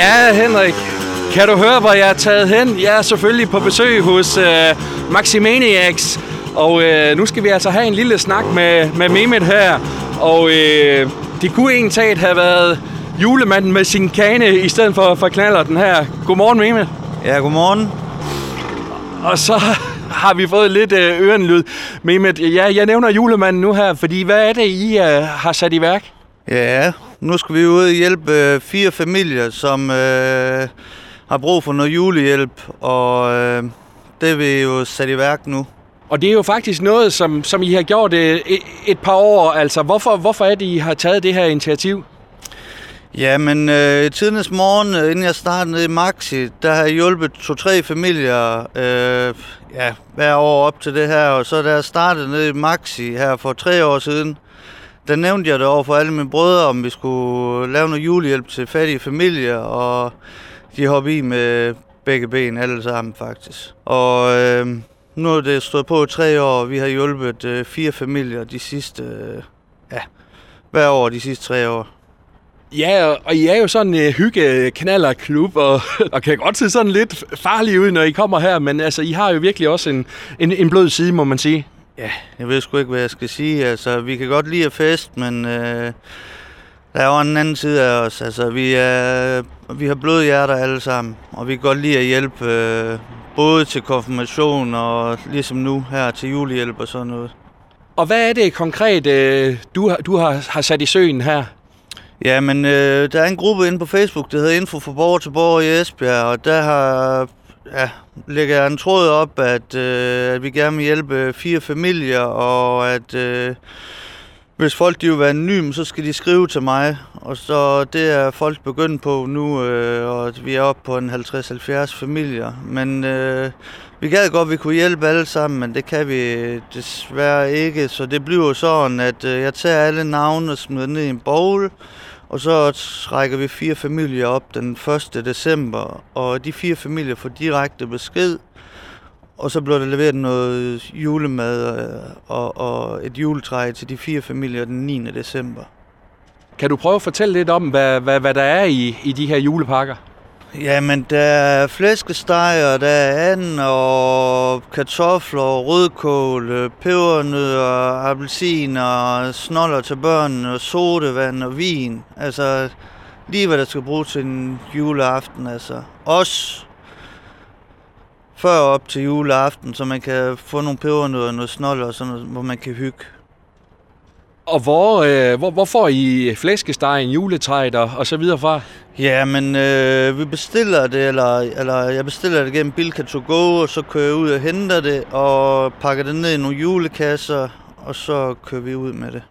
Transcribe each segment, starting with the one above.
Ja, Henrik. Kan du høre, hvor jeg er taget hen? Jeg er selvfølgelig på besøg hos øh, Maximaniacs. Og øh, nu skal vi altså have en lille snak med, med Mehmet her. Og øh, det kunne egentlig have været julemanden med sin kane i stedet for, for knaller den her. Godmorgen, Mehmet. Ja, godmorgen. Og så har vi fået lidt øh, ørenlyd. Mehmet, ja, jeg nævner julemanden nu her, fordi hvad er det, I øh, har sat i værk? Ja, nu skal vi ud og hjælpe øh, fire familier, som øh, har brug for noget julehjælp, og øh, det er vi jo sat i værk nu. Og det er jo faktisk noget, som, som I har gjort øh, et, et par år. Altså, hvorfor, hvorfor er det, I har taget det her initiativ? Ja, men øh, i tidens morgen, øh, inden jeg startede nede i Maxi, der har jeg hjulpet to-tre familier øh, ja, hver år op til det her. Og så da jeg startede nede i Maxi her for tre år siden, der nævnte jeg det over for alle mine brødre, om vi skulle lave noget julehjælp til fattige familier, og de hoppede i med begge ben alle sammen faktisk. Og øh, nu er det stået på i tre år, vi har hjulpet øh, fire familier de sidste, øh, ja, hver år de sidste tre år. Ja, og- I er jo sådan en øh, hygge øh, knaller klub og, og kan godt se sådan lidt farlige ud, når I kommer her, men altså, I har jo virkelig også en, en, en blød side, må man sige. Ja, jeg ved sgu ikke, hvad jeg skal sige. Altså, vi kan godt lide at fest, men øh, der er jo en anden side af os. Altså, vi, er, vi har bløde hjerter alle sammen, og vi kan godt lide at hjælpe øh, både til konfirmation og ligesom nu her til julehjælp og sådan noget. Og hvad er det konkret, øh, du, du har, har sat i søen her? Ja, men øh, der er en gruppe inde på Facebook, der hedder Info for Borger til Borger i Esbjerg, og der har, ja, lægger jeg en tråd op, at, øh, at vi gerne vil hjælpe fire familier, og at øh, hvis folk de vil være anonyme, så skal de skrive til mig. Og så det er folk begyndt på nu, øh, og vi er oppe på en 50-70 familier. Men øh, vi gad godt, at vi kunne hjælpe alle sammen, men det kan vi desværre ikke. Så det bliver sådan, at øh, jeg tager alle navne og smider ned i en bowl, og så trækker vi fire familier op den 1. december, og de fire familier får direkte besked, og så bliver der leveret noget julemad øh, og, og et juletræ til de fire familier den 9. december. Kan du prøve at fortælle lidt om, hvad, hvad, hvad der er i, i de her julepakker? Jamen, der er flæskesteg, og der er and og kartofler, og rødkål, øh, pebernødder, appelsiner, snoller til børn, og sodavand og vin. Altså, lige hvad der skal bruges til en juleaften, altså. Også før op til juleaften, så man kan få nogle pebernødder og noget snoller, og sådan noget, hvor man kan hygge. Og hvor, øh, hvor, hvor får I flæskestegen, juletræet og, og så videre fra? Ja, men øh, vi bestiller det, eller, eller jeg bestiller det gennem Bilka to go, og så kører jeg ud og henter det, og pakker det ned i nogle julekasser, og så kører vi ud med det.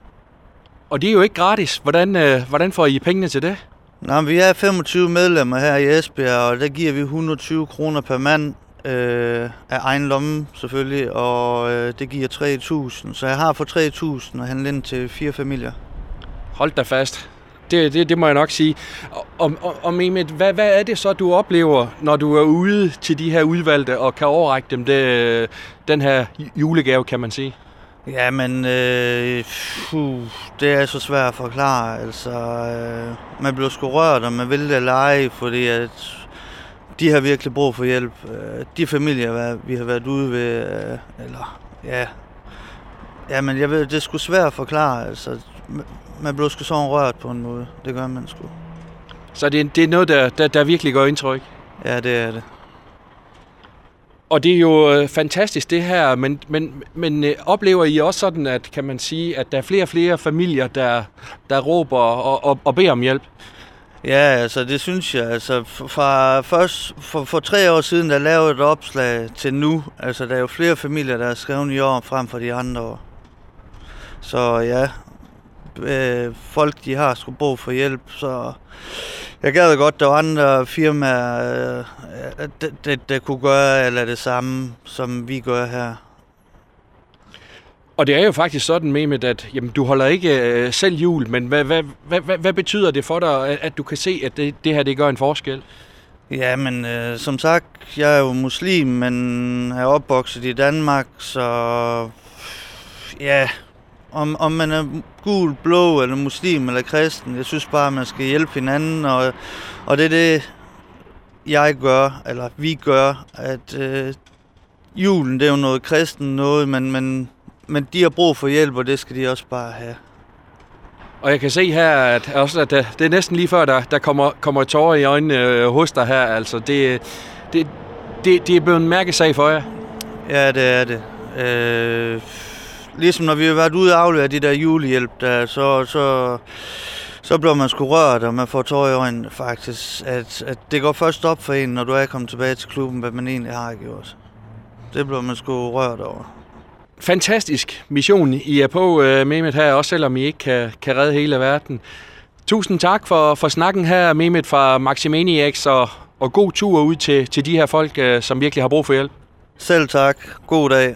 Og det er jo ikke gratis. Hvordan, øh, hvordan får I pengene til det? Nå, vi er 25 medlemmer her i Esbjerg, og der giver vi 120 kroner per mand øh, af egen lomme selvfølgelig, og øh, det giver 3.000. Så jeg har for 3.000 at handle ind til fire familier. Hold da fast. Det, det, det må jeg nok sige. Og, og, og, og Mehmet, hvad, hvad er det så, du oplever, når du er ude til de her udvalgte og kan overrække dem det, den her julegave, kan man sige? Ja, men øh, puh, det er så svært at forklare. Altså, øh, man bliver sgu rørt, og man vil det lege, fordi at de har virkelig brug for hjælp. Øh, de familier, vi har været ude ved, øh, eller ja, ja, men jeg ved, det er sgu svært at forklare. Altså, man- bliver sgu sådan rørt på en måde. Det gør man sgu. Så det, det er noget, der, der, der virkelig gør indtryk. Ja, det er det. Og det er jo øh, fantastisk det her, men, men, men øh, oplever I også sådan, at kan man sige, at der er flere og flere familier, der, der råber og, og, og beder om hjælp? Ja, altså det synes jeg. Altså fra først for, for tre år siden, der lavede et opslag til nu. Altså der er jo flere familier, der har skrevet i år frem for de andre år. Så ja, øh, folk de har sgu brug for hjælp, så jeg gad godt, der var andre firmaer, øh, der, der, der kunne gøre eller det samme, som vi gør her. Og det er jo faktisk sådan, Mehmet, at jamen, du holder ikke øh, selv jul, men hvad, hvad, hvad, hvad, hvad betyder det for dig, at, at du kan se, at det, det her det gør en forskel? Ja, men øh, som sagt, jeg er jo muslim, men er opvokset i Danmark, så ja, om, om man er gul, blå, eller muslim, eller kristen, jeg synes bare, man skal hjælpe hinanden, og, og det er det, jeg gør, eller vi gør, at øh, julen det er jo noget kristen noget, men, men, men de har brug for hjælp, og det skal de også bare have. Og jeg kan se her, at, også, at det, det er næsten lige før, der, der kommer, kommer tårer i øjnene øh, hos dig her. Altså, det, det, det, det er blevet en mærkesag for jer. Ja, det er det. Øh, ligesom når vi har været ude og aflevere de der julehjælp, der, så, så, så bliver man sgu rørt, og man får tårer i øjnene faktisk. At, at det går først op for en, når du er kommet tilbage til klubben, hvad man egentlig har gjort. Det bliver man sgu rørt over. Fantastisk mission, I er på, uh, Mehmet, her, også selvom I ikke kan, kan redde hele verden. Tusind tak for, for snakken her, Mehmet fra Maximaniacs, og, og god tur ud til, til de her folk, øh, som virkelig har brug for hjælp. Selv tak. God dag.